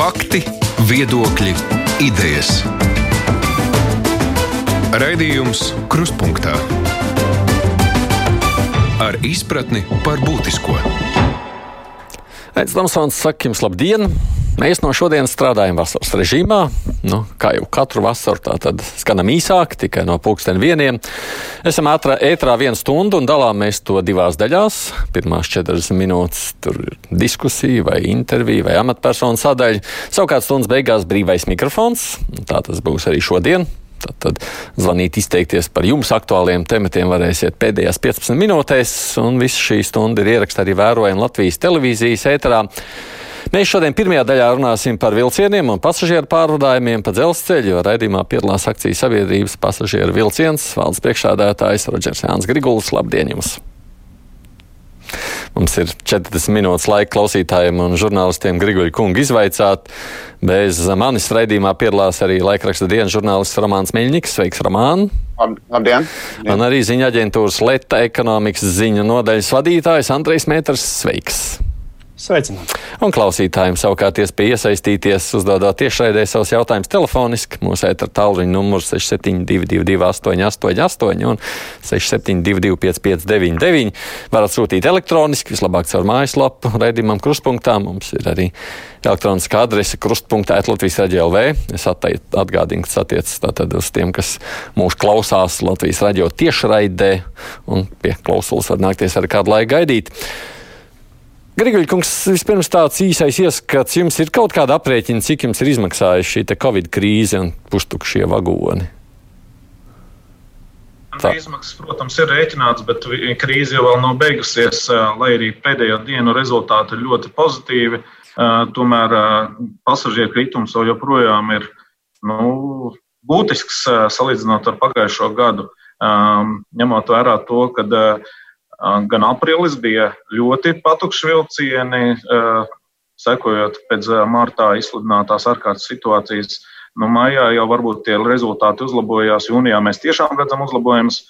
Fakti, viedokļi, idejas. Raidījums Krustpunktā ar izpratni par būtisko. Aizsmeļamies, Lamsons, saka jums labdien! Mēs no šodienas strādājam vasaras režīmā. Nu, kā jau katru vasaru, tā tad skanam īsāk, tikai no pulksten vieniem. Esam ātrā, ētrā vienu stundu un dalāmies to divās daļās. Pirmās 40 minūtes tur ir diskusija vai intervija vai amatpersonu sadaļa. Savukārt stundas beigās brīvais mikrofons. Tā tas būs arī šodien. Tad, tad zvanīt, izteikties par jums aktuāliem tematiem varēsiet pēdējās 15 minūtēs, un viss šī stunda ir ieraksta arī vērojama Latvijas televīzijas ēterā. Mēs šodien pirmajā daļā runāsim par vilcieniem un pasažieru pārvadājumiem pa dzelzceļu, jo raidījumā piedalās akcijas sabiedrības pasažieru vilciens valdes priekšādātājs Rodžers Jānis Grigulis. Labdien jums! Mums ir 40 minūtes laika klausītājiem un žurnālistiem Grigori kungu izvaicāt. Bez manis raidījumā piedalās arī laikraksta dienas žurnālists Romāns Meļņiks. Sveiks, Romān! Labdien! Un arī ziņa aģentūras Leta ekonomikas ziņu nodaļas vadītājs Andrejs Mēters. Sveiks! Sveicināti! Un klausītājiem savukārt iespēja iesaistīties, uzdodot tiešraidē savus jautājumus telefoniski. Mūsu ētera tālruņa numurs 6722, 888, un 672, 559, varat sūtīt elektroniski, vislabāk caur mājaslapu, raidījumam, krustpunktā. Mums ir arī elektroniskā adrese krustpunktā, Latvijas raidījā LV. Es atgādinu, ka tas attiecas tātad uz tiem, kas mūs klausās Latvijas raidījā tiešraidē, un pie klausulas var nākties ar kādu laiku gaidīt. Grigļkungs, vispirms tāds īsais ieskats. Jums ir kaut kāda aprēķina, cik jums ir izmaksājusi šī Covid krīze un pustukšie vagoni? Tā. Izmaksas, protams, ir rēķināts, bet krīze jau nav beigusies, lai arī pēdējo dienu rezultāti ir ļoti pozitīvi. Tomēr pasažieru kritums joprojām ir nu, būtisks salīdzinot ar pagājušo gadu. Ņemot vērā to, ka Gan aprīlis bija ļoti patukšs vilcieni, sekojot pēc martā izsludinātās ārkārtas situācijas. Nu, maijā jau varbūt tie rezultāti uzlabojās, jūnijā mēs tiešām redzam uzlabojumus,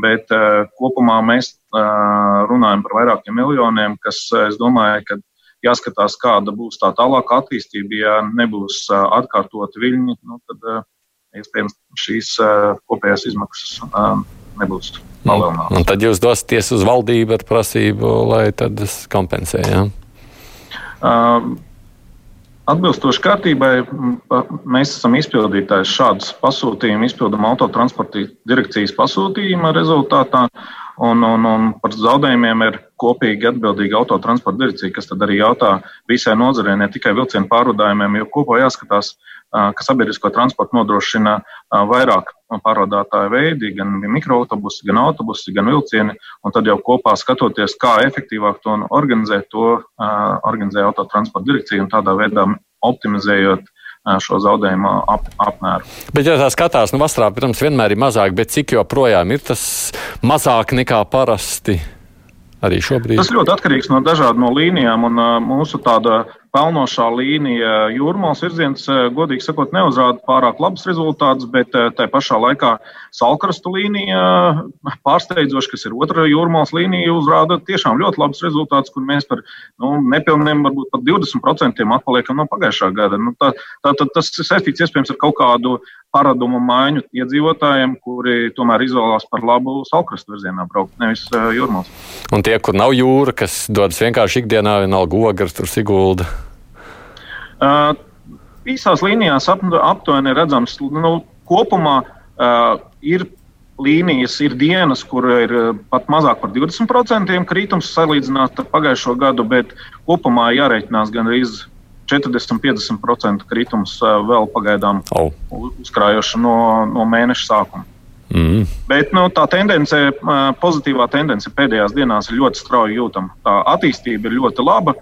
bet kopumā mēs runājam par vairākiem miljoniem, kas, es domāju, ka jāskatās, kāda būs tā tālākā attīstība. Ja nebūs atkārtoti viļņi, nu, tad iespējams šīs kopējās izmaksas nebūs palielināts. Un tad jūs dosieties uz valdību ar prasību, lai tas kompensē. Ja? Uh, Atbilstoši kārtībai, mēs esam izpildītājs šādus pasūtījumus, izpildām autotransporta direkcijas pasūtījuma rezultātā. Un, un, un par zaudējumiem ir kopīgi atbildīga autotransporta direkcija, kas tad arī jautā visai nozarei, ne tikai vilcienu pārvadājumiem, jo kopā jāskatās, uh, ka sabiedrisko transportu nodrošina vairāk pārvadātāju veidi, gan mikroautobusi, gan autobusi, gan vilcieni. Un tad jau kopā skatoties, kā efektīvāk to organizēt, to organizē autotransporta direkcija un tādā veidā optimizējot šo zaudējumu ap, apmēru. Bet, ja tā skatās, nu, vasarā, protams, vienmēr ir mazāk, bet cik joprojām ir tas mazāk nekā parasti? Arī šobrīd. Tas ļoti atkarīgs no dažādām no līnijām, un uh, mūsu tāda pelnošā līnija jūrmālas virziens, godīgi sakot, neuzrāda pārāk labus rezultātus, bet tā pašā laikā salkrastu līnija pārsteidzoši, kas ir otra jūrmālas līnija, uzrāda tiešām ļoti labus rezultātus, kur mēs par nu, nepilniem, varbūt pat 20% atpaliekam no pagājušā gada. Nu, tā, tā, tā, tas saistīts iespējams ar kaut kādu paradumu maiņu iedzīvotājiem, kuri tomēr izvēlās par labu salkrastu virzienā braukt, nevis jūrmālas. Un tie, kur nav jūra, kas dodas vienkārši ikdienā, vienalga ogars, tur sigulda. Uh, īsās līnijās ap, aptuveni redzams, nu, kopumā uh, ir līnijas, ir dienas, kur ir pat mazāk par 20% kritums salīdzināt ar pagājušo gadu, bet kopumā jāreikinās gan arī 40-50% kritums vēl pagaidām oh. uzkrājoši no, no mēneša sākuma. Mm. Bet nu, tā tendence, pozitīvā tendence pēdējās dienās ir ļoti strauji jūtama. Tā attīstība ir ļoti laba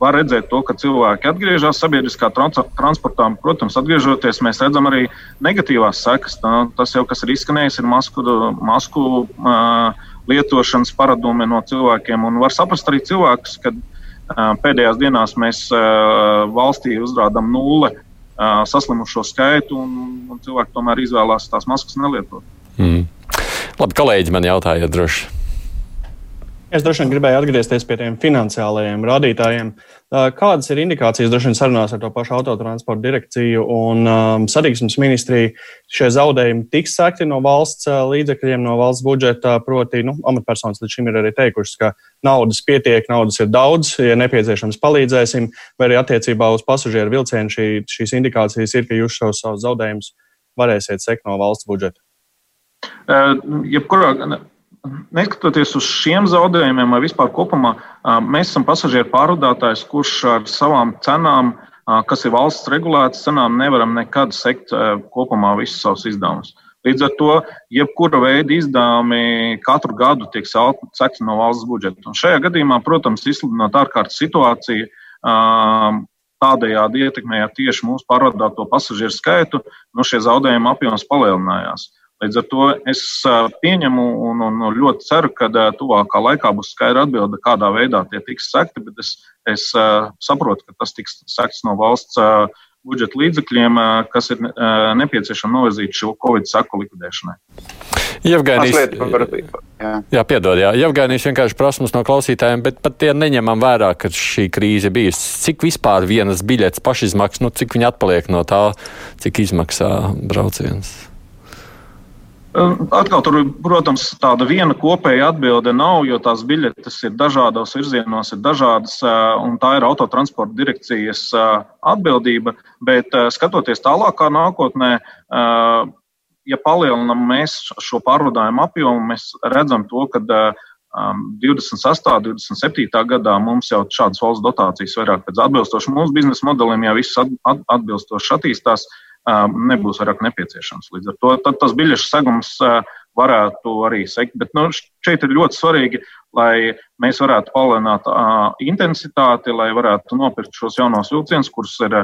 var redzēt to, ka cilvēki atgriežas sabiedriskā transportā. Protams, atgriežoties, mēs redzam arī negatīvās sekas. Tā, tas jau, kas ir izskanējis, ir masku, masku uh, lietošanas paradumi no cilvēkiem. Un var saprast arī cilvēkus, ka uh, pēdējās dienās mēs uh, valstī uzrādām nulli uh, saslimušo skaitu, un, un cilvēki tomēr izvēlās tās maskas nelietot. Mm. Labi, kolēģi man jautāja droši. Es droši vien gribēju atgriezties pie tiem finansiālajiem rādītājiem. Kādas ir indikācijas droši vien sarunās ar to pašu autotransporta direkciju un um, satiksmes ministriju? Šie zaudējumi tiks sekti no valsts līdzekļiem, no valsts budžeta, proti, nu, amatpersonas līdz šim ir arī teikušas, ka naudas pietiek, naudas ir daudz, ja nepieciešams palīdzēsim, vai arī attiecībā uz pasažieru vilcienu šī, šīs indikācijas ir, ka jūs šos savus zaudējumus varēsiet sekt no valsts budžeta. Uh, jebkurā neskatoties uz šiem zaudējumiem, vai vispār kopumā, mēs esam pasažieru pārvadātājs, kurš ar savām cenām, kas ir valsts regulētas cenām, nevaram nekad sekt kopumā visus savus izdevumus. Līdz ar to, jebkura veida izdevumi katru gadu tiek sekti no valsts budžeta. Un šajā gadījumā, protams, izsludinot ārkārtas situāciju, tādējādi ietekmējot tieši mūsu pārvadāto pasažieru skaitu, no šie zaudējuma apjoms palielinājās. Līdz ar to es pieņemu un, un ļoti ceru, ka tuvākā laikā būs skaidra atbilde, kādā veidā tie tiks sekti. Bet es, es saprotu, ka tas tiks sekts no valsts budžeta līdzekļiem, kas ir nepieciešami novirzīt šo Covid seku likvidēšanai. Jevgānijas, jā. jā, piedod, jā. Jevgānijas vienkārši prasa mums no klausītājiem, bet pat tie neņemam vērā, ka šī krīze bijusi. Cik vispār vienas biļetes pašizmaksas, nu cik viņi atpaliek no tā, cik izmaksā brauciens? Atkal tur, protams, tāda viena kopēja atbilde nav, jo tās biļetes ir dažādos virzienos, ir dažādas, un tā ir autotransporta direkcijas atbildība. Bet skatoties tālākā nākotnē, ja palielinām mēs šo pārvadājumu apjomu, mēs redzam to, ka 28. un 27. gadā mums jau šādas valsts dotācijas vairāk pēc atbilstoši mūsu biznesa modelim, ja viss atbilstoši attīstās nebūs vairāk nepieciešams. Līdz ar to tas biļešu segums varētu arī sekt. Bet nu, šeit ir ļoti svarīgi, lai mēs varētu palielināt intensitāti, lai varētu nopirkt šos jaunos vilcienus, kurus ir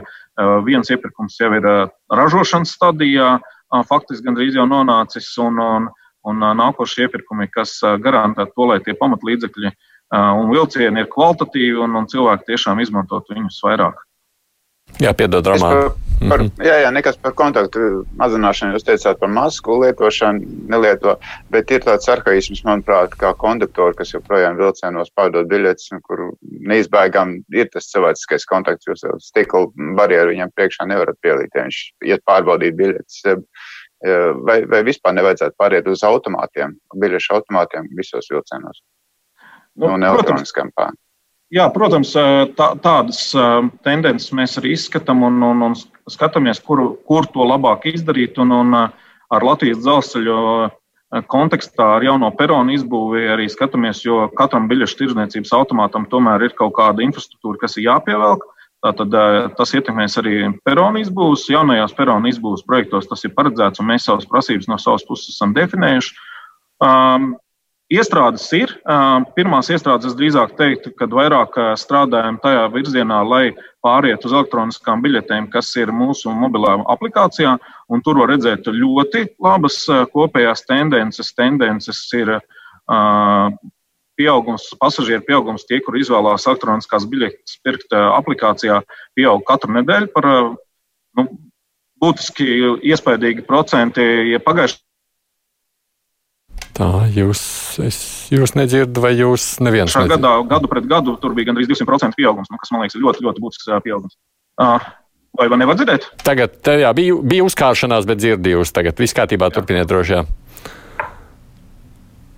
viens iepirkums jau ir ražošanas stadijā, faktiski gandrīz jau nonācis, un, un, un nākošie iepirkumi, kas garantē to, lai tie pamatlīdzekļi un vilcieni ir kvalitatīvi un, un cilvēki tiešām izmantotu viņus vairāk. Jā, piedod, Roman. Par, mm -hmm. Jā, jā, nekas par kontaktu mazināšanu. Jūs teicāt par masku lietošanu, nelieto, bet ir tāds arhaisms, manuprāt, kā konduktori, kas joprojām vilcienos pārdod biļetes, kur neizbēgam ir tas cilvēciskais kontakts. Jūs jau stikla barjeru viņam priekšā nevarat pielīt, ja viņš iet pārbaudīt biļetes. Vai, vai vispār nevajadzētu pāriet uz automātiem, biļešu automātiem visos vilcienos? Nu, no elektroniskām pārādiem. Jā, protams, tā, tādas tendences mēs arī izskatām un, un, un skatāmies, kur, kur to labāk izdarīt. Un, un ar Latvijas dzelzceļu kontekstā ar jauno peronu izbūvi arī skatāmies, jo katram biļešu tirdzniecības automātam tomēr ir kaut kāda infrastruktūra, kas ir jāpievelk. Tātad tas ietekmēs arī peronu izbūves. Jaunajās peronu izbūves projektos tas ir paredzēts, un mēs savas prasības no savas puses esam definējuši. Um, Iestrādes ir. Pirmās iestrādes es drīzāk teiktu, ka vairāk strādājam tajā virzienā, lai pāriet uz elektroniskām biļetēm, kas ir mūsu mobilā aplikācijā. Tur var redzēt ļoti labas kopējās tendences. Tendences ir pieaugums, pasažieru pieaugums, tie, kur izvēlās elektroniskās biļetes pirkt aplikācijā, pieaug katru nedēļu par nu, būtiski iespaidīgi procenti. Ja pagājušajā Tā jūs, es, jūs nedzirdat, vai jūs neviens? Šā gadā, gadu pret gadu, tur bija gandrīz 200% pieaugums, nu, kas man liekas ir ļoti, ļoti būtisks pieaugums. Vai man nevar dzirdēt? Tagad, jā, bija, bija uzkāršanās, bet dzirdījus tagad. Viss kārtībā, jā. turpiniet droši. Jā.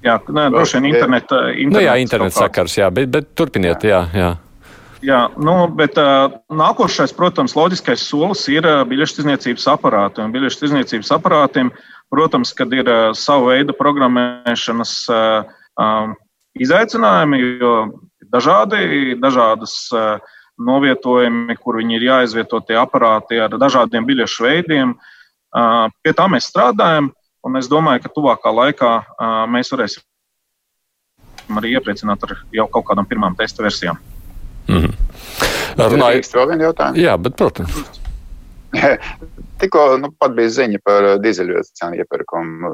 Jā, nē, droši vien interneta. interneta nu, jā, interneta sakars, jā, bet, bet turpiniet, jā. jā. Jā, nu, bet uh, nākošais, protams, loģiskais solis ir uh, biļešu izniecības aparāti. Un biļešu izniecības aparātiem uh, Protams, kad ir uh, sava veida programmēšanas uh, um, izaicinājumi, jo dažādi, dažādas uh, novietojumi, kur viņi ir jāizvieto tie aparāti ar dažādiem biļešu veidiem. Pie tā mēs strādājam, un es domāju, ka tuvākā laikā mēs varēsim arī iepriecināt ar jau kaut kādām pirmām testa versijām. Mm -hmm. Runājot par vēl vienu jautājumu. Jā, bet, protams. Tikko nu, pat bija ziņa par uh, dīzeļvietu cenu iepirkumu.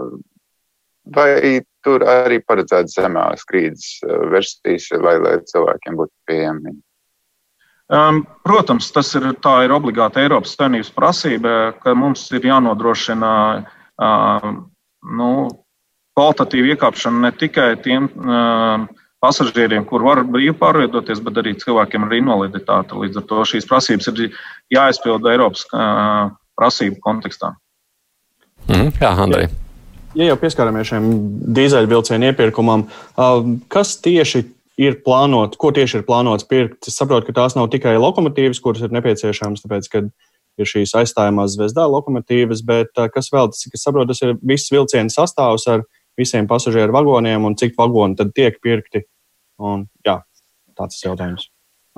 Vai tur arī paredzēts zemās krīzes uh, versijas, lai, lai cilvēkiem būtu pieejami? Um, protams, tas ir, ir obligāta Eiropas Savienības prasība, ka mums ir jānodrošina uh, nu, kvalitatīva iekāpšana ne tikai tiem uh, pasažieriem, kur var brīvi pārvietoties, bet arī cilvēkiem ar invaliditāti. Līdz ar to šīs prasības ir jāizpilda Eiropas prasību kontekstā. Mm, jā, Andrej. Ja jau pieskaramies šiem dīzeļvilcienu iepirkumam, kas tieši ir plānots, ko tieši ir plānots pirkt? Es saprotu, ka tās nav tikai lokomotīvas, kuras ir nepieciešamas, tāpēc, ka ir šīs aizstājamās zvezdā lokomotīvas, bet kas vēl, tas, kas saprotu, tas ir viss vilcienu sastāvs ar visiem pasažieru vagoniem un cik vagoni tad tiek pirkti. Un, jā, tāds ir jautājums.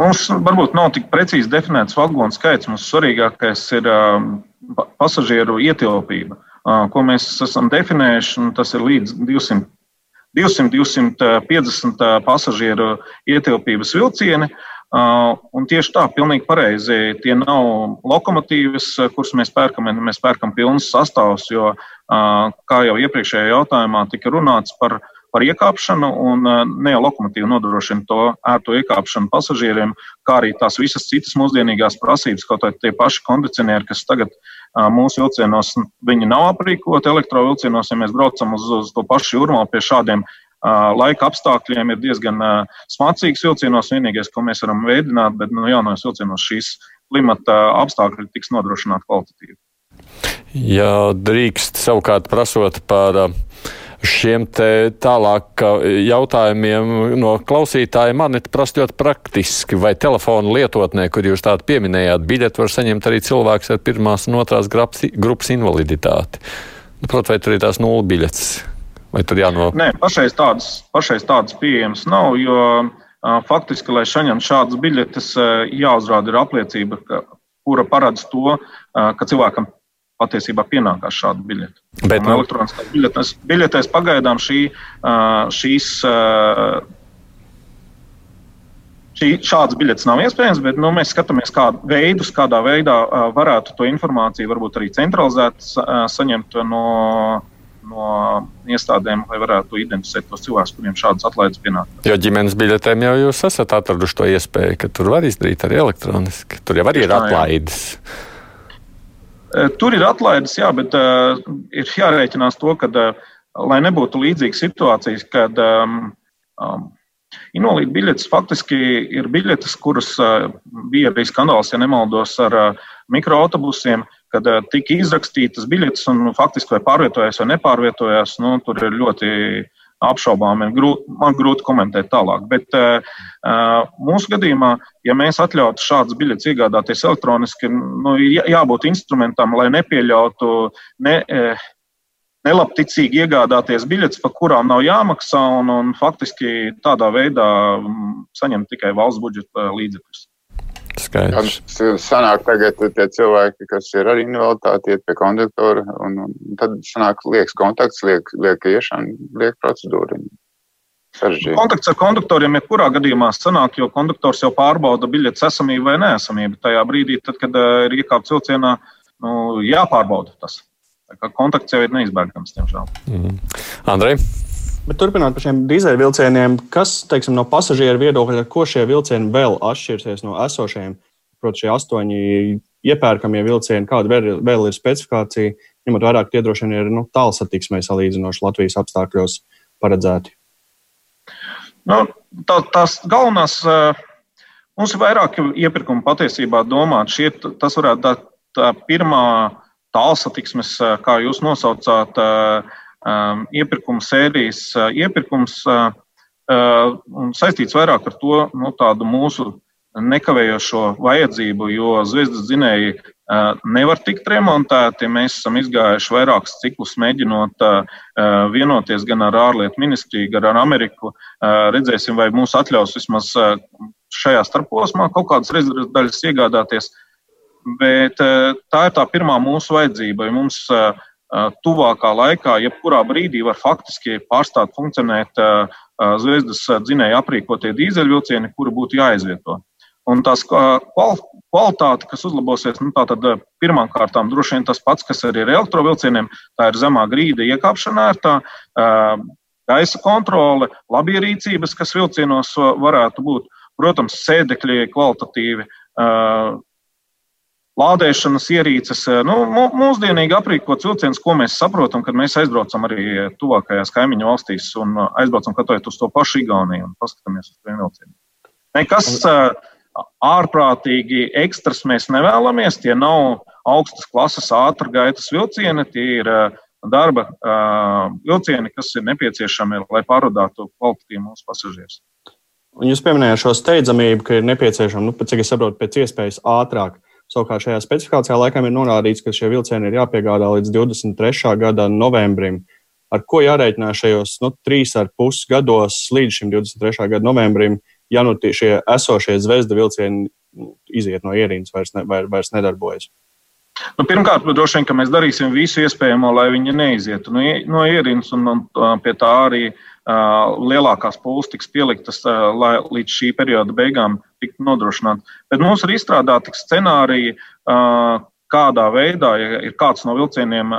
Mums varbūt nav tik precīzi definēts vagonu skaits. Mums svarīgākais ir uh, pasažieru ietilpība, uh, ko mēs esam definējuši. Tas ir līdz 200, 200 250 pasažieru ietilpības vilcieni. Uh, un tieši tā, pilnīgi pareizi. Tie nav lokomotīvas, kuras mēs pērkam, mēs pērkam pilnas sastāvus, jo, kā jau iepriekšējā jautājumā tika runāts par par iekāpšanu, un ne jau lokomotīva nodrošina to ērto iekāpšanu pasažieriem, kā arī tās visas citas mūsdienīgās prasības, kaut arī tie paši kondicionieri, kas tagad mūsu vilcienos, viņi nav aprīkoti elektrovilcienos, ja mēs braucam uz, uz to pašu jūrmā pie šādiem Uh, laika apstākļiem ir diezgan smacīgs vilcienos. Vienīgais, ko mēs varam veidot, bet nu, jaunajos vilcienos šīs klimata apstākļi tiks nodrošināti kvalitatīvi. Ja drīkst savukārt prasot par šiem tālāk jautājumiem no klausītājiem. Man ir prasa ļoti praktiski, vai telefonu lietotnē, kur jūs tādu pieminējāt, biļeti var saņemt arī cilvēks ar pirmās un otrās grupas invaliditāti. Nu, Protams, vai tur ir tās nulles biļetes, vai tur jāno? Nē, pašreiz tādas, pašreiz tādas pieejamas nav, jo faktiski, lai saņemtu šādas biļetes, jāuzrāda ir apliecība, ka, kura paredz to, ka cilvēkam patiesībā pienākās šāda biļete. Bet no nu- elektroniskās biļetes, biļetēs pagaidām šī, šīs. Šī, šādas biļetes nav iespējams, bet nu, mēs skatāmies, kādā veidus, kādā veidā varētu to informāciju varbūt arī centralizēt, saņemt no, no iestādēm, lai varētu identificēt tos cilvēkus, kuriem šādas atlaides pienāk. Jo ģimenes biļetēm jau jūs esat atraduši to iespēju, ka tur var izdarīt arī elektroniski. Tur jau arī ir atlaides. Eh, tur ir atlaides, jā, bet uh, ir jārēķinās to, ka, uh, lai nebūtu līdzīgas situācijas, kad um, um, invalīdu biļetes faktiski ir biļetes, kuras uh, bija arī skandāls, ja nemaldos, ar uh, mikroautobusiem, kad uh, tika izrakstītas biļetes un faktiski vai pārvietojās vai nepārvietojās. Nu, tur ir ļoti apšaubāmi. Man grūti komentēt tālāk. Bet uh, mūsu gadījumā, ja mēs atļautu šādas biļetes iegādāties elektroniski, nu, jā, jābūt instrumentam, lai nepieļautu ne, uh, nelabticīgi iegādāties biļetes, par kurām nav jāmaksā, un, un faktiski tādā veidā saņemt tikai valsts budžeta līdzekļus. Skaidrs. Sanāk tagad tie cilvēki, kas ir ar invaliditāti, iet pie konduktora, un, un tad sanāk liekas kontakts, liek, liek iešana, liek procedūra. Saržģīt. Kontakts ar konduktoriem jebkurā gadījumā sanāk, jo konduktors jau pārbauda biļetes esamību vai neesamību. Tajā brīdī, tad, kad uh, ir iekāpts vilcienā, nu, jāpārbauda tas. Kontakts jau ir neizbēgams, diemžēl. Mm. Andrej? Bet turpinot par šiem dīzeļvilcieniem, kas teiksim, no pasažieru viedokļa, ar ko šie vilcieni vēl atšķirsies no esošajiem? Protams, šie astoņi iepērkamie vilcieni, kāda vēl, vēl ir specifikācija, ņemot vērā, ka tie droši vien ir nu, tālsatiksmē salīdzinoši Latvijas apstākļos paredzēti. Nu, tā, tās galvenās, mums ir vairāk iepirkumu patiesībā domāt. Šie, tas varētu būt tā pirmā tālsatiksmes, kā jūs nosaucāt, uh, um, iepirkuma sērijas uh, iepirkums uh, uh, saistīts vairāk ar to nu, mūsu nekavējošo vajadzību, jo zvezdas dzinēji uh, nevar tikt remontēti. Mēs esam izgājuši vairākus ciklus, mēģinot uh, uh vienoties gan ar ārlietu ministriju, gan ar Ameriku. Uh, redzēsim, vai mūs atļaus vismaz uh, šajā starposmā kaut kādas rezerves daļas iegādāties. Bet uh, tā ir tā pirmā mūsu vajadzība. Mums uh, tuvākā laikā, jebkurā brīdī var faktiski pārstāt funkcionēt zvezdas dzinēja aprīkotie dīzeļvilcieni, kuri būtu jāizvieto. Un tās kvalitāte, kas uzlabosies, nu, tātad pirmām kārtām droši vien tas pats, kas arī ir elektrovilcieniem, tā ir zemā grīda iekāpšana ērtā, gaisa kontrole, labierīcības, kas vilcienos varētu būt, protams, sēdekļi kvalitatīvi, lādēšanas ierīces. Nu, mūsdienīgi aprīkots vilciens, ko mēs saprotam, kad mēs aizbraucam arī tuvākajās kaimiņu valstīs un aizbraucam katru uz to pašu Igauniju un paskatāmies uz tiem vilcieniem. Nekas ārprātīgi ekstras mēs nevēlamies. Tie nav augstas klases ātrgaitas vilcieni, tie ir darba vilcieni, kas ir nepieciešami, lai pārvadātu kvalitatīvu mūsu pasažierus. Jūs pieminējāt šo steidzamību, ka ir nepieciešama, nu, cik es saprotu, pēc iespējas ātrāk. Savukārt šajā specifikācijā laikam ir norādīts, ka šie vilcieni ir jāpiegādā līdz 23. gada novembrim. Ar ko jārēķinās šajos nu, trīs ar pus gados līdz šim 23. gada novembrim, ja nu šie esošie zvezda vilcieni nu, iziet no ierīnas, vairs, ne, vairs nedarbojas? Nu, pirmkārt, droši vien, ka mēs darīsim visu iespējamo, lai viņi neizietu no ierīnas, un, un pie tā arī uh, lielākās pūles tiks pieliktas, uh, lai līdz šī perioda beigām tiktu nodrošināti. Bet mums ir izstrādāti scenāriji, uh, kādā veidā, ja ir kāds no vilcieniem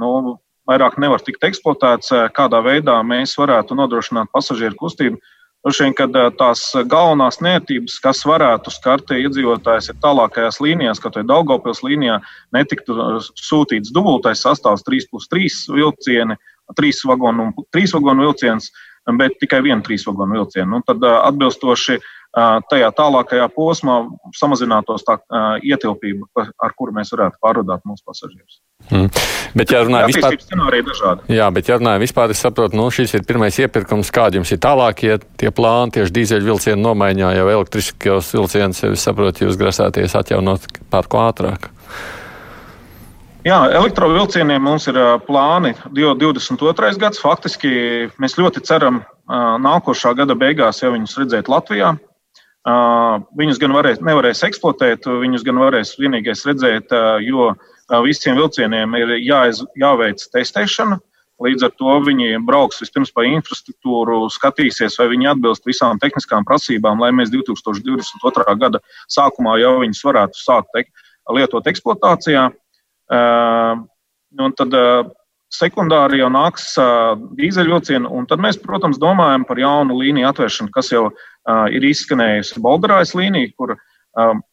nu, vairāk nevar tikt eksploatēts, kādā veidā mēs varētu nodrošināt pasažieru kustību. Droši vien, ka tās galvenās nērtības, kas varētu skart iedzīvotājs, ir tālākajās līnijās, kā jau Daugopils līnijā, netiktu sūtīts dubultais sastāvs 3 plus 3 vilcieni, 3 vagonu 3 vagonu vilciens, bet tikai vienu 3 vagonu vilcienu. Un tad atbilstoši tajā tālākajā posmā samazinātos tā ietilpība, ar kuru mēs varētu pārvadāt mūsu pasažierus. Mm. Bet, ja runājam vispār. Jā, bet, ja runājam vispār, es saprotu, nu, šis ir pirmais iepirkums, kādi jums ir tālākie tie plāni tieši dīzeļu vilcienu nomaiņā, jau elektriskos vilcienus, ja es saprotu, jūs grasāties atjaunot pārko ātrāk. Jā, elektrovielcieniem mums ir plāni 2022. gads. Faktiski mēs ļoti ceram nākošā gada beigās jau viņus redzēt Latvijā. Viņus gan varēs, nevarēs eksploatēt, viņus gan varēs vienīgais redzēt, jo visiem vilcieniem ir jāiz, jāveic testēšana. Līdz ar to viņi brauks vispirms pa infrastruktūru, skatīsies, vai viņi atbilst visām tehniskām prasībām, lai mēs 2022. gada sākumā jau viņus varētu sākt lietot eksploatācijā. Un tad sekundāri jau nāks dīzeļvilcieni, un tad mēs, protams, domājam par jaunu līniju atvēršanu, kas jau ir izskanējusi Bolderājas līnija, kur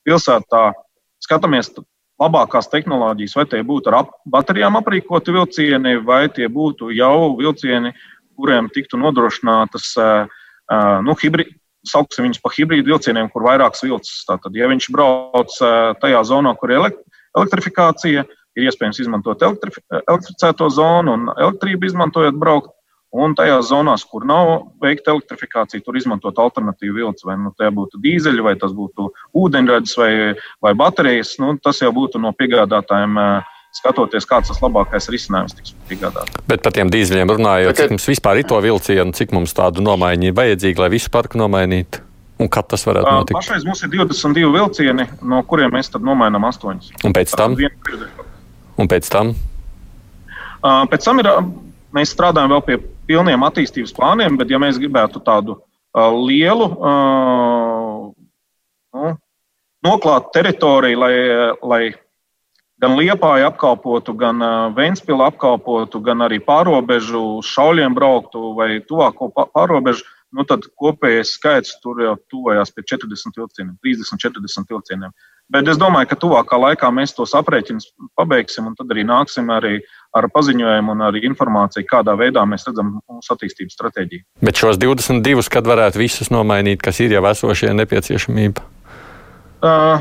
pilsētā skatāmies labākās tehnoloģijas, vai tie būtu ar ap, baterijām aprīkoti vilcieni, vai tie būtu jau vilcieni, kuriem tiktu nodrošinātas nu, hibrīdi. Sauksim viņus par hibrīdu vilcieniem, kur vairākas vilcis. Tātad, ja viņš brauc tajā zonā, kur ir elektrifikācija, ir iespējams izmantot elektrificēto zonu un elektrību izmantojot braukt. Un tajās zonās, kur nav veikta elektrifikācija, tur izmantot alternatīvu vilci. Vai nu, tā būtu dīzeļi, vai tas būtu ūdeņradis vai, vai baterijas. Nu, tas jau būtu no piegādātājiem. Skatoties, kāds tas labākais risinājums tiks piegādāts. Bet par tiem dīzeļiem runājot, cik mums vispār ir to vilcienu, cik mums tādu nomaiņu ir vajadzīga, lai visu parku nomainītu? Un kad tas varētu notikt? Pašreiz mums ir 22 vilcieni, no kuriem mēs tad nomainām 8. Un pēc tam? Un pēc tam? Pēc tam ir mēs strādājam vēl pie pilniem attīstības plāniem, bet ja mēs gribētu tādu uh, lielu uh, nu, noklātu teritoriju, lai, lai gan Liepāju apkalpotu, gan uh, Vēnspili apkalpotu, gan arī pārobežu šauļiem brauktu vai tuvāko pārobežu, nu tad kopējais skaits tur jau tuvojās pie 40 vilcieniem, 30, 40 vilcieniem. Bet es domāju, ka tuvākā laikā mēs tos aprēķinus pabeigsim, un tad arī nāksim arī ar paziņojumu un arī informāciju, kādā veidā mēs redzam mūsu attīstības stratēģiju. Bet šos 22, kad varētu visus nomainīt, kas ir jau esošie nepieciešamība? Uh,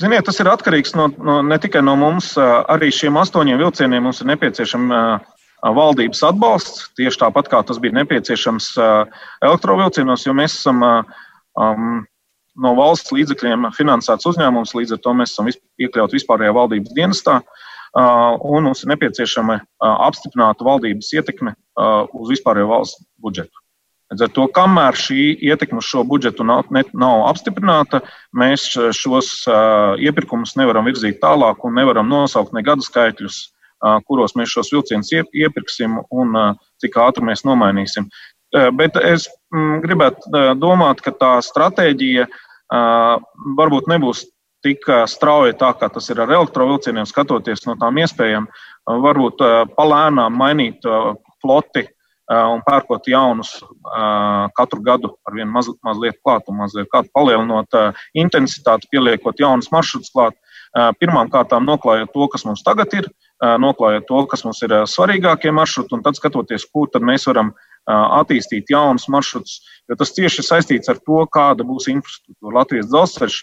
Ziniet, tas ir atkarīgs no, no, ne tikai no mums, arī šiem astoņiem vilcieniem mums ir nepieciešama valdības atbalsts, tieši tāpat kā tas bija nepieciešams elektrovilcienos, jo mēs esam um, no valsts līdzekļiem finansēts uzņēmums, līdz ar to mēs esam iekļauti vispārējā valdības dienestā. Un mums ir nepieciešama apstiprināta valdības ietekme uz vispārējo valsts budžetu. Līdz ar to, kamēr šī ietekme uz šo budžetu nav, ne, nav apstiprināta, mēs šos iepirkumus nevaram virzīt tālāk un nevaram nosaukt ne gadu skaitļus, kuros mēs šos vilcienus iepirksim un cik ātri mēs nomainīsim. Bet es gribētu domāt, ka tā stratēģija varbūt nebūs tik strauji tā, kā tas ir ar elektrovilcieniem, skatoties no tām iespējām, varbūt palēnām mainīt floti un pērkot jaunus katru gadu ar vien maz, mazliet klāt un mazliet klāt, palielinot intensitāti, pieliekot jaunus maršrutus klāt. Pirmām kārtām noklājot to, kas mums tagad ir, noklājot to, kas mums ir svarīgākie maršruti, un tad skatoties, kur tad mēs varam attīstīt jaunus maršrutus, jo tas cieši saistīts ar to, kāda būs infrastruktūra Latvijas dzelzceļš.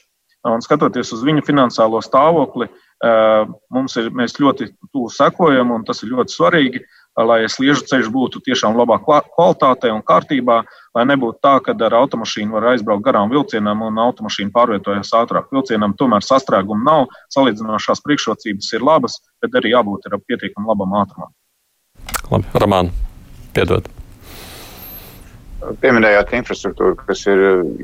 Un skatoties uz viņu finansiālo stāvokli, mums ir, ļoti tuvu sekojam, un tas ir ļoti svarīgi lai sliežu ceļš būtu tiešām labā kvalitātē un kārtībā, lai nebūtu tā, ka ar automašīnu var aizbraukt garām vilcienam un automašīna pārvietojas ātrāk. Vilcienam tomēr sastrēguma nav, salīdzinošās priekšrocības ir labas, bet arī jābūt ar pietiekam labam ātrumam. Labi, Ramān, piedod. Pieminējāt infrastruktūru, kas ir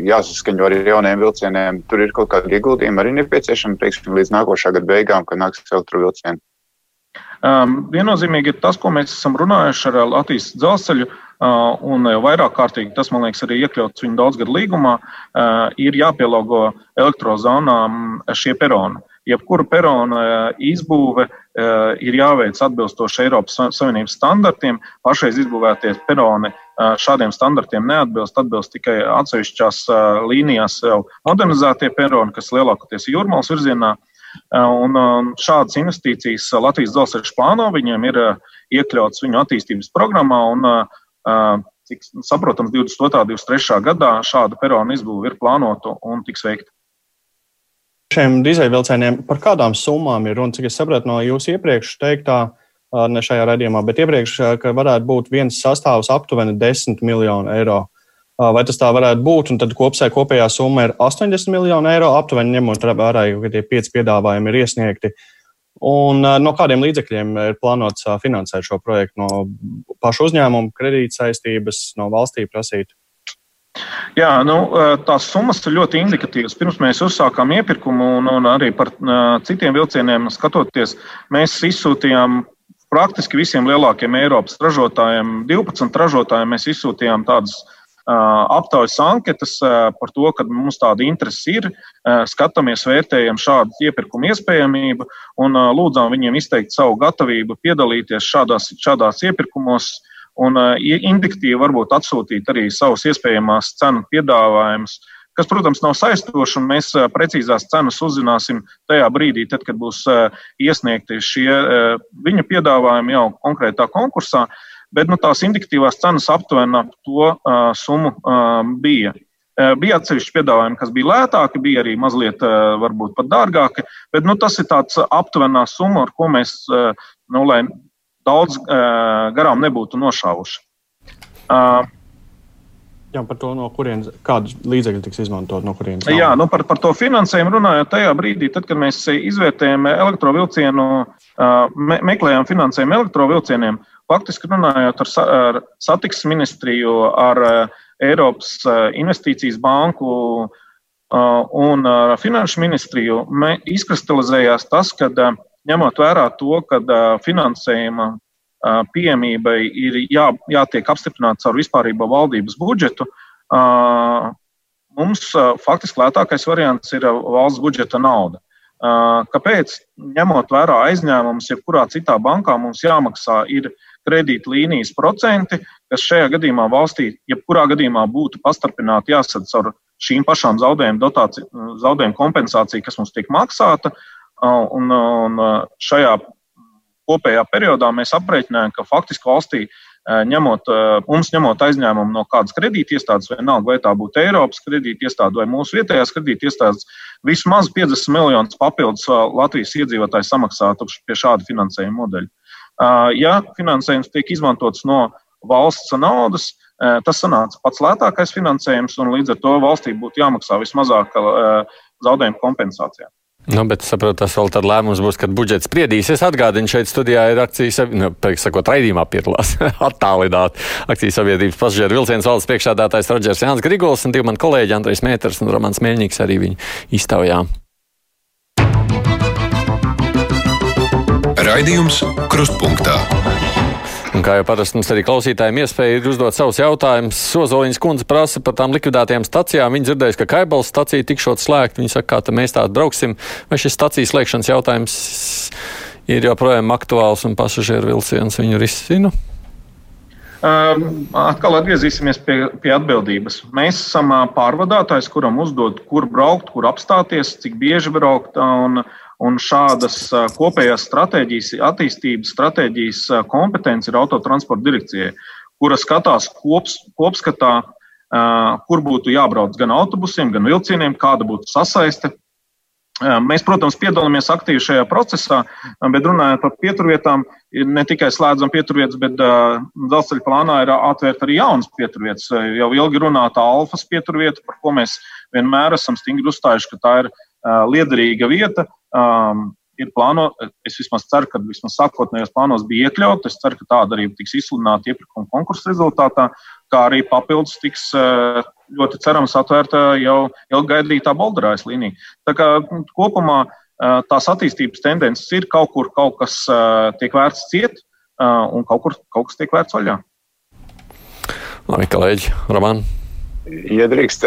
jāsaskaņo ar jauniem vilcieniem. Tur ir kaut kāda ieguldījuma arī nepieciešama, teiksim, līdz nākošā gada beigām, kad nāks elektrovilcieni. Um, viennozīmīgi ir tas, ko mēs esam runājuši ar Latvijas dzelzceļu, uh, un vairāk kārtīgi tas, man liekas, arī iekļauts viņu daudzgadu līgumā, uh, ir jāpielāgo elektrozonām šie peroni. Jebkura perona izbūve uh, ir jāveic atbilstoši Eiropas Savienības standartiem. Pašreiz izbūvētie peroni šādiem standartiem neatbilst, atbilst tikai atsevišķās līnijās jau modernizētie peroni, kas lielākoties ir jūrmālas virzienā. Uh, Un šādas investīcijas Latvijas dzelzceļš plāno, viņiem ir iekļauts viņu attīstības programmā, un, cik saprotams, 22. un 23. gadā šāda perona izbūve ir plānota un tiks veikta. Šiem dīzeļvilcieniem par kādām summām ir runa? Cik es sapratu no jūsu iepriekš teiktā, ne šajā redzējumā, bet iepriekš, ka varētu būt viens sastāvs aptuveni 10 miljonu eiro. Vai tas tā varētu būt? Un tad kopsē kopējā summa ir 80 miljoni eiro, aptuveni ņemot vērā, ka tie pieci piedāvājumi ir iesniegti. Un no kādiem līdzekļiem ir plānots finansēt šo projektu? No pašu uzņēmumu kredītsaistības, no valstī prasīt? Jā, nu, tās summas ir ļoti indikatīvas. Pirms mēs uzsākām iepirkumu un, un arī par citiem vilcieniem skatoties, mēs izsūtījām praktiski visiem lielākiem Eiropas ražotājiem, 12 ražotājiem, mēs izsūtījām tādas aptaujas anketas par to, ka mums tāda interese ir, skatāmies, vērtējam šādu iepirkumu iespējamību un lūdzām viņiem izteikt savu gatavību piedalīties šādās, šādās iepirkumos un indiktīvi varbūt atsūtīt arī savus iespējamās cenu piedāvājumus. Kas, protams, nav saistoši, un mēs precīzās cenas uzzināsim tajā brīdī, tad, kad būs iesniegti šie viņa piedāvājumi jau konkrētā konkursā. Bet nu, tās indikatīvās cenas aptuveni ap to uh, summu uh, bija. Bija atsevišķi piedāvājumi, kas bija lētāki, bija arī mazliet, varbūt pat dārgāki, bet nu, tas ir tāds aptuvenā summa, ar ko mēs, nu, lai daudz garām nebūtu nošāvuši. Jā, par to, no kurienes, kādus līdzekļus tiks izmantot, no kurienes. Jā, nu par, par to finansējumu runājot tajā brīdī, tad, kad mēs izvērtējam elektrovilcienu, me, meklējam finansējumu elektrovilcieniem, faktiski runājot ar, ar satiksmes ministriju, ar Eiropas investīcijas banku un finanšu ministriju, izkristalizējās tas, ka ņemot vērā to, ka finansējuma pieejamībai ir jā, jātiek apstiprināts ar vispārību valdības budžetu. Mums faktiski lētākais variants ir valsts budžeta nauda. Kāpēc? Ņemot vērā aizņēmumus, jebkurā citā bankā mums jāmaksā ir kredītlīnijas procenti, kas šajā gadījumā valstī, jebkurā gadījumā būtu pastarpināti jāsadz ar šīm pašām zaudējumu, dotāciju, zaudējumu kompensāciju, kas mums tiek maksāta. Un, un šajā kopējā periodā mēs aprēķinājām, ka faktiski valstī ņemot, mums ņemot aizņēmumu no kādas kredītiestādes, vienalga vai tā būtu Eiropas kredītiestāde vai mūsu vietējās kredītiestādes, vismaz 50 miljonus papildus Latvijas iedzīvotāji samaksātu pie šāda finansējuma modeļa. Ja finansējums tiek izmantots no valsts naudas, tas sanāca pats lētākais finansējums, un līdz ar to valstī būtu jāmaksā vismazāk zaudējumu kompensācijām. Nu, bet saprotu, tas vēl tad lēmums būs, kad budžets spriedīs. Es atgādinu, šeit studijā ir akcijas, nu, sakot, raidījumā piedalās attālināt akcijas sabiedrības pasažieru vilciens valdes priekšādātājs Rodžers Jānis Grigols un divi mani kolēģi Andrejs Mēters un Romans Mēļņīgs arī viņu iztaujā. Raidījums Krustpunktā. Un kā jau parasti mums arī klausītājiem iespēja ir uzdot savus jautājumus, Sozoliņas kundze prasa par tām likvidētajām stacijām. Viņa dzirdējusi, ka Kaibals stacija tikšot slēgta. Viņa saka, kā mēs tādu brauksim. Vai šis stacijas slēgšanas jautājums ir joprojām aktuāls un pasažieru vilciens viņu risina? Um, atkal atgriezīsimies pie, pie atbildības. Mēs esam pārvadātājs, kuram uzdod, kur braukt, kur apstāties, cik bieži braukt. Un, un šādas kopējās stratēģijas, attīstības stratēģijas kompetence ir autotransporta direkcijai, kura skatās kops, kopskatā, kur būtu jābrauc gan autobusiem, gan vilcieniem, kāda būtu sasaiste Mēs, protams, piedalāmies aktīvi šajā procesā, bet runājot par pieturvietām, ne tikai slēdzam pieturvietas, bet dzelzceļa plānā ir atvērt arī jaunas pieturvietas. Jau ilgi runāta alfas pieturvieta, par ko mēs vienmēr esam stingri uzstājuši, ka tā ir liederīga vieta. Um, ir plāno, es vismaz ceru, ka vismaz sākotnējos plānos bija iekļauts. Es ceru, ka tāda arī tiks izsludināta iepirkuma konkursa rezultātā, kā arī papildus tiks ļoti cerams atvērta jau ilgaidītā Bolderājas līnija. Tā kā nu, kopumā tās attīstības tendences ir kaut kur kaut kas tiek vērts ciet, un kaut kur kaut kas tiek vērts vaļā. Labi, kolēģi, Roman. Ja drīkst,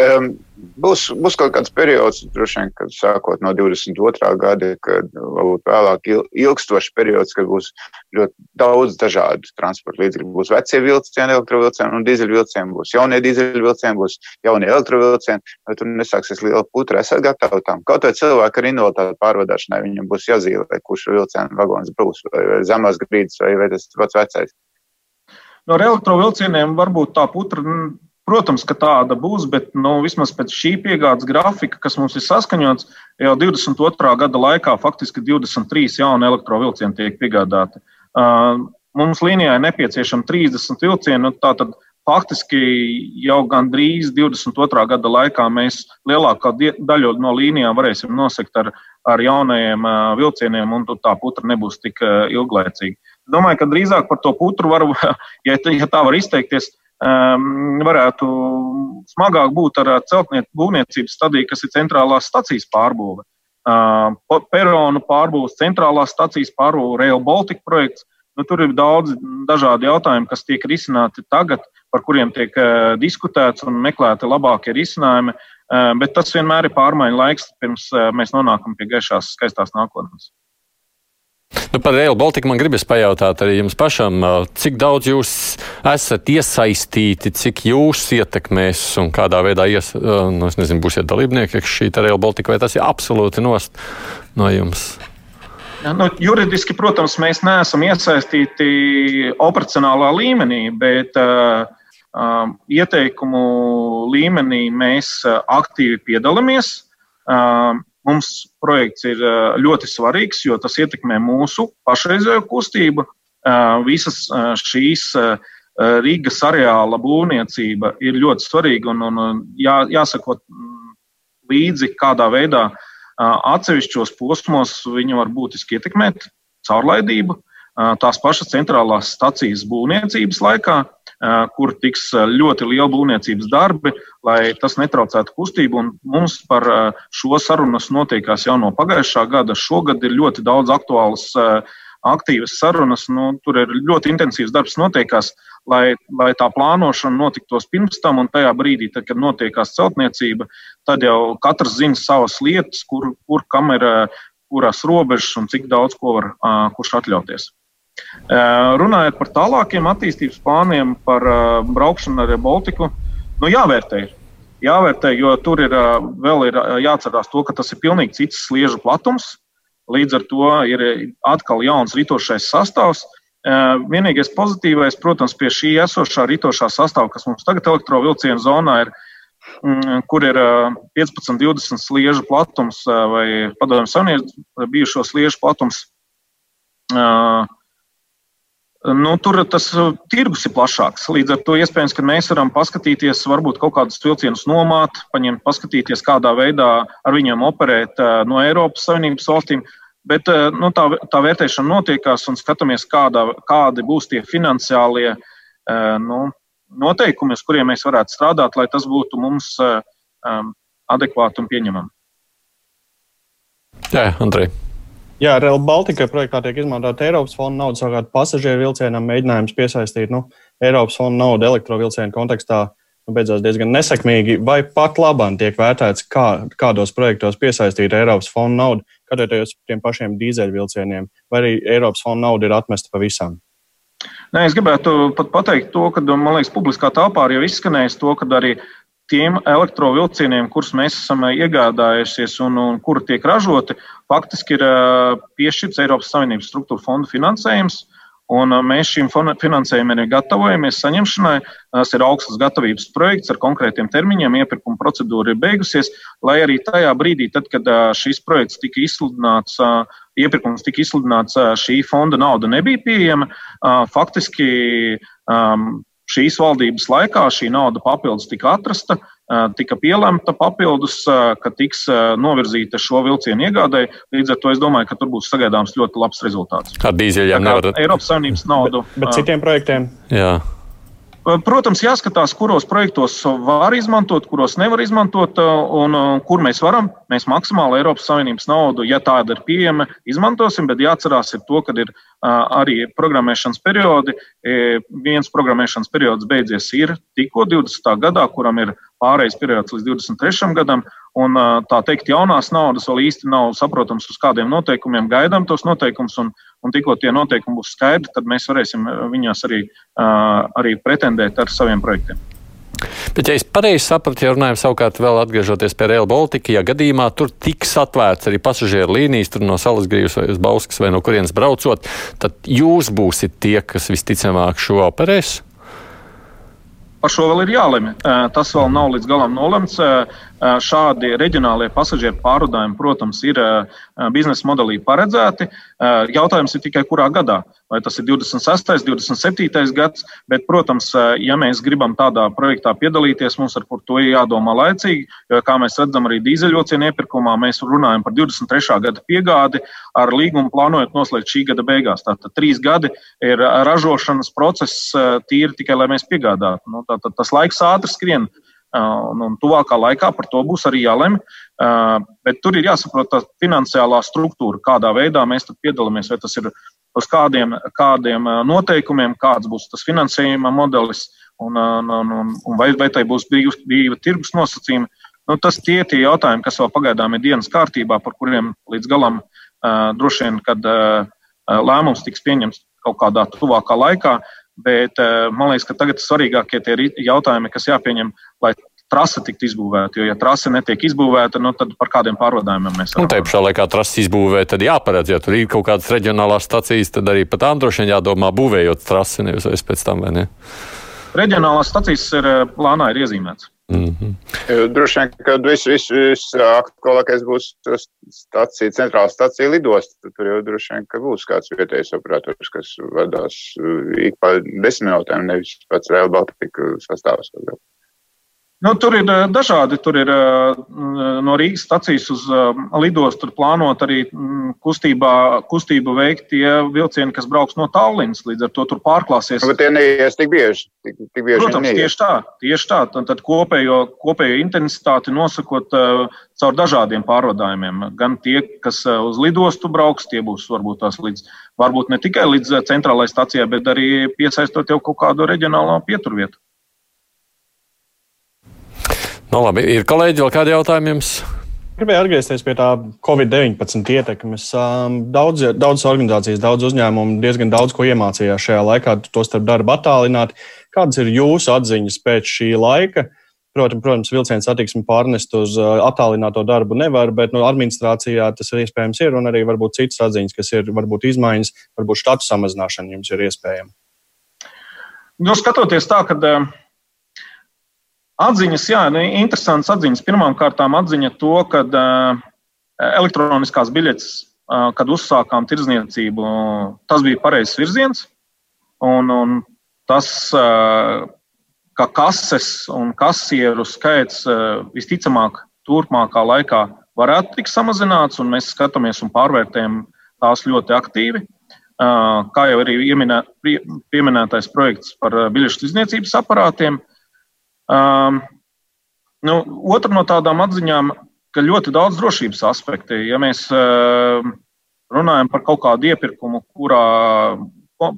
būs, būs kaut kāds periods, droši vien, kad sākot no 22. gada, kad varbūt vēlāk ilgstošs periods, kad būs ļoti daudz dažādu transporta līdzekļu. Būs vecie vilcieni, elektrovilcieni un dīzeļvilcieni, būs jaunie dīzeļvilcieni, būs jaunie elektrovilcieni. Vai tur nesāksies liela putra? Esat gatavi tam. Kaut vai cilvēku ar invaliditāti pārvadāšanai viņam būs jāzīmē, kurš vilcienu vagons būs, vai zemās grīdas, vai, vai tas pats vecais. No elektrovilcieniem varbūt tā putra Protams, ka tāda būs, bet nu, vismaz pēc šī piegādes grafika, kas mums ir saskaņots, jau 22. gada laikā faktiski 23 jauni elektrovilcieni tiek piegādāti. Mums līnijā ir nepieciešami 30 vilcieni. Nu, tātad faktiski jau gandrīz 22. gada laikā mēs lielākā daļu no līnijām varēsim nosegt ar, ar jaunajiem vilcieniem, un tā putra nebūs tik ilglaicīga. Domāju, ka drīzāk par to putru var, ja, ja tā var izteikties, um, varētu smagāk būt ar celtnieku būvniecības stadiju, kas ir centrālās stacijas pārbūve. Uh, peronu pārbūves, centrālās stacijas pārbūve, Rail Baltica projekts. Nu, tur ir daudz dažādi jautājumi, kas tiek risināti tagad, par kuriem tiek uh, diskutēts un meklēti labākie risinājumi. Uh, bet tas vienmēr ir pārmaiņu laiks, pirms uh, mēs nonākam pie gaišās, skaistās nākotnes. Nu, par Rail Baltica man gribas pajautāt arī jums pašam, cik daudz jūs esat iesaistīti, cik jūs ietekmēs un kādā veidā ies, nu, nezinu, būsiet dalībnieki šī Rail Baltica, vai tas ir absolūti nost no jums? Nu, juridiski, protams, mēs neesam iesaistīti operacionālā līmenī, bet uh, uh, ieteikumu līmenī mēs aktīvi piedalāmies. Uh, Mums projekts ir ļoti svarīgs, jo tas ietekmē mūsu pašreizējo kustību. Visas šīs Rīgas areāla būvniecība ir ļoti svarīga un, un jā, jāsako līdzi, kādā veidā atsevišķos posmos viņi var būtiski ietekmēt caurlaidību. Tās pašas centrālās stacijas būvniecības laikā kur tiks ļoti liela būvniecības darbi, lai tas netraucētu kustību. Un mums par šo sarunas notiekās jau no pagājušā gada. Šogad ir ļoti daudz aktuālas aktīvas sarunas. Nu, tur ir ļoti intensīvs darbs notiekās, lai, lai tā plānošana notiktos pirms tam un tajā brīdī, tad, kad notiekās celtniecība, tad jau katrs zina savas lietas, kur, kur kam ir kurās robežas un cik daudz ko var kurš atļauties. Runājot par tālākiem attīstības plāniem, par braukšanu ar Baltiku, nu jāvērtē. Jāvērtē, jo tur ir vēl ir jāatcerās to, ka tas ir pilnīgi cits sliežu platums. Līdz ar to ir atkal jauns ritošais sastāvs. Vienīgais pozitīvais, protams, pie šī esošā ritošā sastāvā, kas mums tagad elektrovilcienu zonā ir, mm, kur ir 15, 20 sliežu platums vai padomju savienības bijušo sliežu platums. Nu, tur tas uh, tirgus ir plašāks. Līdz ar to iespējams, ka mēs varam paskatīties, varbūt kaut kādus vilcienus nomāt, paņemt, paskatīties, kādā veidā ar viņiem operēt uh, no Eiropas Savienības valstīm. Bet uh, nu, tā, tā vērtēšana notiekās un skatāmies, kādā, kādi būs tie finansiālie nu, noteikumi, uz kuriem mēs varētu strādāt, lai tas būtu mums um, adekvāti un pieņemami. Jā, Andrej. Jā, Rail Baltica projektā tiek izmantota Eiropas fonda nauda, savukārt pasažieru vilcienam mēģinājums piesaistīt nu, Eiropas fonda naudu elektrovilcienu kontekstā nu, beidzās diezgan nesekmīgi, vai pat labāk tiek vērtēts, kā, kādos projektos piesaistīt Eiropas fonda naudu, skatoties tiem pašiem dīzeļvilcieniem, vai arī Eiropas fonda nauda ir atmesta pavisam. Nē, es gribētu pat pateikt to, ka, man liekas, publiskā telpā jau izskanējis to, ka arī tiem elektrovilcieniem, kurus mēs esam iegādājušies un, un kuri tiek ražoti, faktiski ir piešķirts Eiropas Savienības struktūra fonda finansējums. Un mēs šīm finansējumiem gatavojamies saņemšanai. Tas ir augstas gatavības projekts ar konkrētiem termiņiem. Iepirkuma procedūra ir beigusies, lai arī tajā brīdī, tad, kad šis projekts tika izsludināts, iepirkums tika izsludināts, šī fonda nauda nebija pieejama. Faktiski šīs valdības laikā šī nauda papildus tika atrasta, tika pielemta papildus, ka tiks novirzīta šo vilcienu iegādēji. Līdz ar to es domāju, ka tur būs sagaidāms ļoti labs rezultāts. Ar dīzeļiem nevarat. Eiropas Savienības naudu. Bet, bet citiem projektiem? Jā. Protams, jāskatās, kuros projektos var izmantot, kuros nevar izmantot, un kur mēs varam. Mēs maksimāli Eiropas Savienības naudu, ja tāda ir pieejama, izmantosim, bet jāatcerās to, ka ir arī programmēšanas periodi. Viens programmēšanas periods beidzies ir tikko 20. gadā, kuram ir pārējais periods līdz 23. gadam, un tā teikt, jaunās naudas vēl īsti nav saprotams, uz kādiem noteikumiem gaidām tos noteikumus, un, un tikko tie noteikumi būs skaidri, tad mēs varēsim viņos arī, arī pretendēt ar saviem projektiem. Bet, ja es pareizi sapratu, ja runājam savukārt vēl atgriežoties pie Real Baltica, ja gadījumā tur tiks atvērts arī pasažieru līnijas, tur no Salas grīvas vai uz Bauskas vai no kurienes braucot, tad jūs būsiet tie, kas visticamāk šo operēs? Par šo vēl ir jālemj. Tas vēl nav līdz galam nolemts. Šādi reģionālie pasažieru pārvadājumi, protams, ir biznesa modelī paredzēti. Jautājums ir tikai kurā gadā. Vai tas ir 26. un 27. gads, bet, protams, ja mēs gribam tādā projektā piedalīties, mums ar to ir jādomā laicīgi. Jo, kā mēs redzam, arī dīzeļocienu iepirkumā mēs runājam par 23. gada piegādi ar līgumu plānojot noslēgt šī gada beigās. Tātad trīs gadi ir ražošanas process tīri tikai, lai mēs piegādātu. Nu, tātad tas laiks ātri skrien. Un, un tuvākā laikā par to būs arī jālemj. Bet tur ir jāsaprot tā finansiālā struktūra, kādā veidā mēs piedalāmies. Vai tas ir uz kādiem, kādiem noteikumiem, kāds būs tas finansējuma modelis, un, un, un, un vai, vai tai būs brīva tirgus nosacījumi. Nu, tas tie ir tie jautājumi, kas vēl pagaidām ir dienas kārtībā, par kuriem līdz galam uh, droši vien, kad uh, lēmums tiks pieņemts kaut kādā tuvākā laikā, Bet eh, man liekas, ka tagad svarīgākie tie jautājumi, kas jāpieņem, lai trase tiktu izbūvēta. Jo, ja trase netiek izbūvēta, nu, tad par kādiem pārvadājumiem mēs runājam. Un tā pašā laikā trase izbūvē, tad jāparedz, ja tur ir kaut kādas reģionālās stacijas, tad arī par tām droši vien jādomā būvējot trasi, nevis pēc tam? Reģionālās stacijas ir eh, plānā ir iezīmētas. Mm -hmm. Droši vien, ka viss vis, vis aktuālākais būs stacija, centrāla stacija lidosta. Tur jau droši vien, ka būs kāds vietējais operators, kas vadās ik pa desmit minūtēm, nevis pats Rail Baltica sastāvs. Nu, tur ir eh, dažādi. Tur ir eh, no Rīgas stacijas uz eh, lidostu plānot arī mm, kustībā, kustību veikt tie vilcieni, kas brauks no Tallinas. Līdz ar to tur pārklāsies. Bet tie neies tik bieži. Tik, tik bieži Protams, neies. tieši tā. Tieši tā. Tad, tad kopējo, kopējo intensitāti nosakot caur dažādiem pārvadājumiem. Gan tie, kas uz lidostu brauks, tie būs varbūt tās līdz, varbūt ne tikai līdz centrālajai stacijai, bet arī piesaistot jau kaut kādu reģionālo pieturvietu. Nu, labi, ir kolēģi, vēl kādi jautājumi jums? Gribēju atgriezties pie tā Covid-19 ietekmes. Daudz, daudz organizācijas, daudz uzņēmumu diezgan daudz ko iemācījās šajā laikā, tostarp darba attālināti. Kādas ir jūsu atziņas pēc šī laika? Protams, protams vilcienu satiksmi pārnest uz attālināto darbu nevar, bet no nu, administrācijā tas ir iespējams ir, un arī varbūt citas atziņas, kas ir varbūt izmaiņas, varbūt štatu samazināšana jums ir iespējama. Nu, skatoties tā, ka Atziņas, jā, nu, interesants atziņas. Pirmkārt, atziņa to, ka uh, elektroniskās biļetes, uh, kad uzsākām tirdzniecību, tas bija pareizs virziens. Un, un tas, uh, ka kases un kasieru skaits uh, visticamāk turpmākā laikā varētu tikt samazināts, un mēs skatāmies un pārvērtējam tās ļoti aktīvi. Uh, kā jau arī ieminē, pieminētais projekts par biļešu tirdzniecības aparātiem. Uh, Um, nu, otra no tādām atziņām, ka ļoti daudz drošības aspekti. Ja mēs uh, runājam par kaut kādu iepirkumu, kurā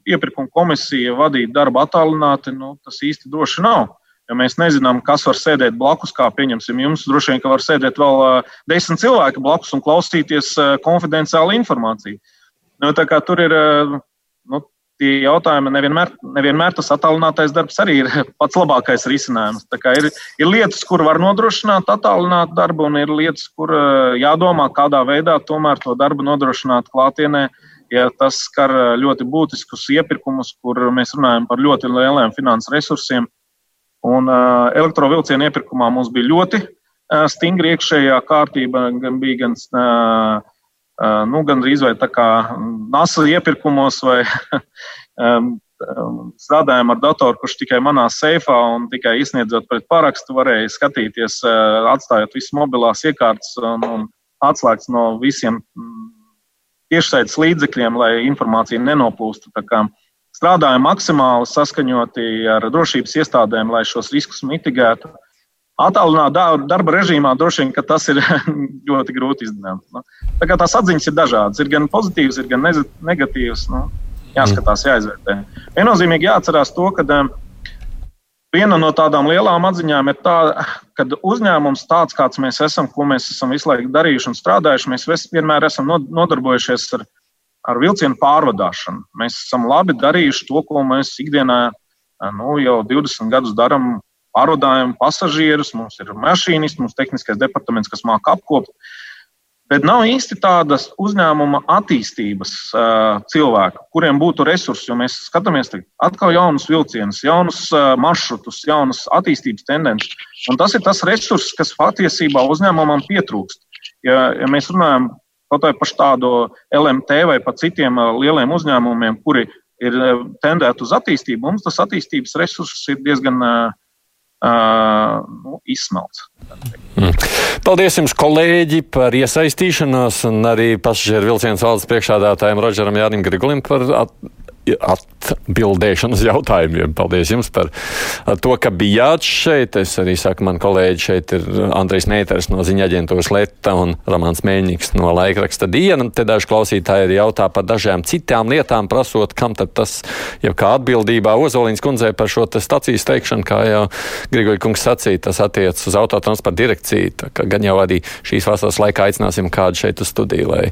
iepirkuma komisija vadīja darbu attālināti, nu, tas īsti droši nav. Jo mēs nezinām, kas var sēdēt blakus, kā pieņemsim, jums droši vien, var sēdēt vēl uh, desmit cilvēki blakus un klausīties uh, konfidenciālu informāciju. Nu, tur ir uh, tie jautājumi nevienmēr, nevienmēr tas attālinātais darbs arī ir pats labākais risinājums. Ir, ir lietas, kur var nodrošināt attālinātu darbu, un ir lietas, kur jādomā, kādā veidā tomēr to darbu nodrošināt klātienē. Ja tas skar ļoti būtiskus iepirkumus, kur mēs runājam par ļoti lieliem finanses resursiem, un uh, elektrovielcienu iepirkumā mums bija ļoti uh, stingra iekšējā kārtība, gan bija gan uh, nu, gandrīz vai tā kā NASA iepirkumos vai strādājām ar datoru, kurš tikai manā seifā un tikai izsniedzot pret parakstu varēja skatīties, atstājot visas mobilās iekārtas un, un atslēgts no visiem tiešsaites līdzekļiem, lai informācija nenoplūstu. Strādājam maksimāli saskaņoti ar drošības iestādēm, lai šos riskus mitigētu. Atālinātā darba režīmā droši vien tas ir ļoti grūti izdarāms. Nu, tā kā tās atziņas ir dažādas. Ir gan pozitīvas, ir gan negatīvas. Nu, jāskatās, jāizvērtē. Viennozīmīgi jāatcerās to, ka um, viena no tādām lielām atziņām ir tā, ka uzņēmums tāds, kāds mēs esam, ko mēs esam visu laiku darījuši un strādājuši, mēs vienmēr esam nodarbojušies ar, ar vilcienu pārvadāšanu. Mēs esam labi darījuši to, ko mēs ikdienā nu, jau 20 gadus darām pārvadājam pasažierus, mums ir mašīnisti, mums ir tehniskais departaments, kas māca apkopot. Bet nav īsti tādas uzņēmuma attīstības uh, cilvēku, kuriem būtu resursi, jo mēs skatāmies atkal jaunus vilcienus, jaunus uh, maršrutus, jaunas attīstības tendences. Un tas ir tas resurss, kas patiesībā uzņēmumam pietrūkst. Ja, ja mēs runājam kaut vai par tādu LMT vai par citiem uh, lieliem uzņēmumiem, kuri ir tendēti uz attīstību, mums tas attīstības resurss ir diezgan uh, Uh, nu, izsmelts. Mm. Paldies jums, kolēģi, par iesaistīšanos un arī pasažieru vilcienu valdes priekšādātājiem Rodžeram Jānim Grigulim par at atbildēšanu uz jautājumiem. Paldies jums par to, ka bijāt šeit. Es arī saku, man kolēģi šeit ir Andrejs Neiters no ziņa aģentūras Leta un Ramāns Mēņiks no laikraksta Diena. Te daži klausītāji arī jautā par dažām citām lietām, prasot, kam tad tas jau kā atbildībā Ozoliņas kundzei par šo stacijas teikšanu, kā jau Grigoļa kungs sacīja, tas attiec uz autotransporta direkciju. Tā kā gan jau arī šīs vasaras laikā aicināsim kādu šeit uz studiju, lai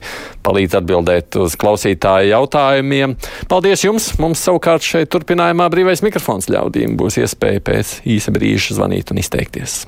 palīdz atbildēt uz klausītāju jautājumiem. Paldies jums! Mums savukārt šeit turpinājumā brīvais mikrofons ļaudīm būs iespēja pēc īsa brīža zvanīt un izteikties.